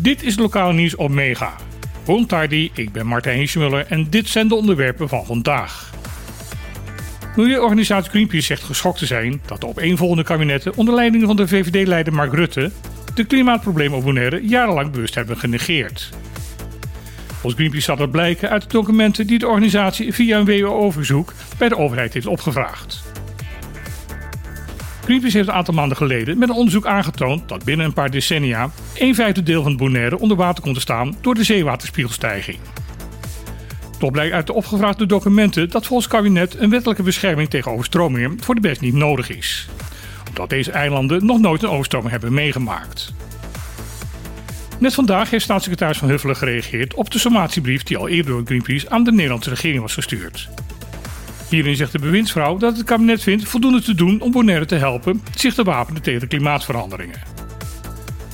Dit is lokale nieuws op Mega. Tardi, ik ben Martijn Hiesmuller en dit zijn de onderwerpen van vandaag. Milieuorganisatie Greenpeace zegt geschokt te zijn dat de opeenvolgende kabinetten onder leiding van de VVD-leider Mark Rutte de klimaatprobleem op jarenlang bewust hebben genegeerd. Volgens Greenpeace zal dat blijken uit de documenten die de organisatie via een WO-verzoek bij de overheid heeft opgevraagd. Greenpeace heeft een aantal maanden geleden met een onderzoek aangetoond dat binnen een paar decennia een vijfde deel van Bonaire onder water komt te staan door de zeewaterspiegelstijging. Toch blijkt uit de opgevraagde documenten dat volgens kabinet een wettelijke bescherming tegen overstromingen voor de best niet nodig is. Omdat deze eilanden nog nooit een overstroming hebben meegemaakt. Net vandaag heeft staatssecretaris Van Huffelen gereageerd op de sommatiebrief die al eerder door Greenpeace aan de Nederlandse regering was gestuurd. Hierin zegt de bewindsvrouw dat het kabinet vindt voldoende te doen om Bonaire te helpen zich te wapenen tegen de klimaatveranderingen.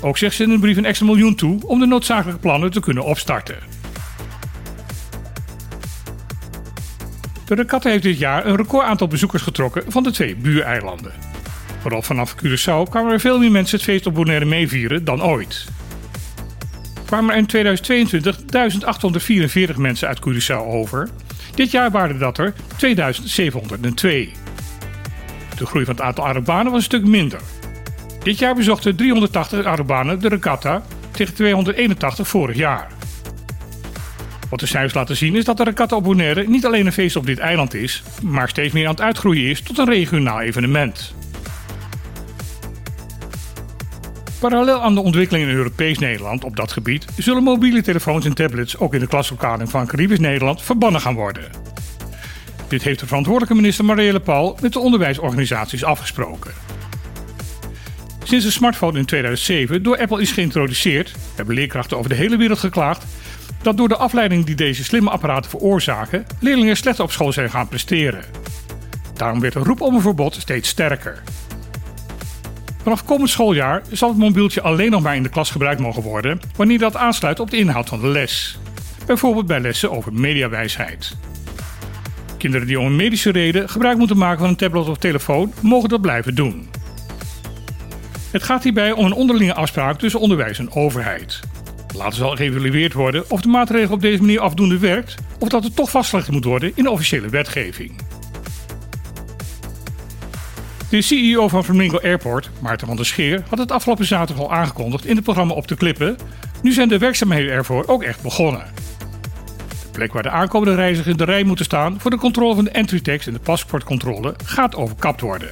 Ook zegt ze in een brief een extra miljoen toe om de noodzakelijke plannen te kunnen opstarten. De regatta heeft dit jaar een record aantal bezoekers getrokken van de twee buureilanden. Vooral vanaf Curaçao kwamen er veel meer mensen het feest op Bonaire meevieren dan ooit. Kwamen er in 2022 1844 mensen uit Curaçao over. Dit jaar waren dat er 2702. De groei van het aantal Arubanen was een stuk minder. Dit jaar bezochten 380 Arubanen de regatta tegen 281 vorig jaar. Wat de cijfers laten zien is dat de regatta op Bonaire niet alleen een feest op dit eiland is, maar steeds meer aan het uitgroeien is tot een regionaal evenement. Parallel aan de ontwikkeling in Europees Nederland op dat gebied zullen mobiele telefoons en tablets ook in de klaslokalen van Caribisch Nederland verbannen gaan worden. Dit heeft de verantwoordelijke minister Marielle Paul met de onderwijsorganisaties afgesproken. Sinds de smartphone in 2007 door Apple is geïntroduceerd, hebben leerkrachten over de hele wereld geklaagd dat door de afleiding die deze slimme apparaten veroorzaken, leerlingen slechter op school zijn gaan presteren. Daarom werd de roep om een verbod steeds sterker. Vanaf komend schooljaar zal het mobieltje alleen nog maar in de klas gebruikt mogen worden wanneer dat aansluit op de inhoud van de les. Bijvoorbeeld bij lessen over mediawijsheid. Kinderen die om een medische reden gebruik moeten maken van een tablet of telefoon, mogen dat blijven doen. Het gaat hierbij om een onderlinge afspraak tussen onderwijs en overheid. Later zal geëvalueerd worden of de maatregel op deze manier afdoende werkt of dat het toch vastgelegd moet worden in de officiële wetgeving. De CEO van Flamingo Airport, Maarten van der Scheer, had het afgelopen zaterdag al aangekondigd in het programma Op de Klippen. Nu zijn de werkzaamheden ervoor ook echt begonnen. De plek waar de aankomende reizigers in de rij moeten staan voor de controle van de entry tax en de paspoortcontrole gaat overkapt worden.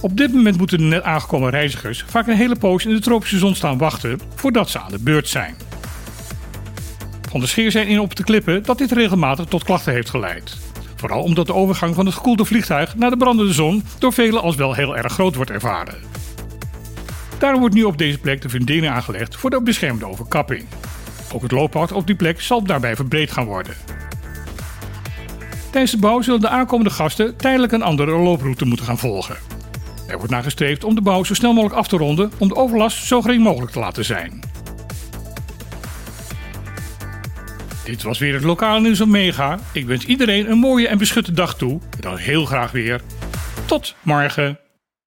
Op dit moment moeten de net aangekomen reizigers vaak een hele poos in de tropische zon staan wachten voordat ze aan de beurt zijn. Van der Scheer zijn in op de klippen dat dit regelmatig tot klachten heeft geleid. Vooral omdat de overgang van het gekoelde vliegtuig naar de brandende zon door velen als wel heel erg groot wordt ervaren. Daarom wordt nu op deze plek de fundering aangelegd voor de beschermde overkapping. Ook het looppad op die plek zal daarbij verbreed gaan worden. Tijdens de bouw zullen de aankomende gasten tijdelijk een andere looproute moeten gaan volgen. Er wordt naar om de bouw zo snel mogelijk af te ronden om de overlast zo gering mogelijk te laten zijn. Dit was weer het lokale nieuws op Mega. Ik wens iedereen een mooie en beschutte dag toe. En dan heel graag weer. Tot morgen.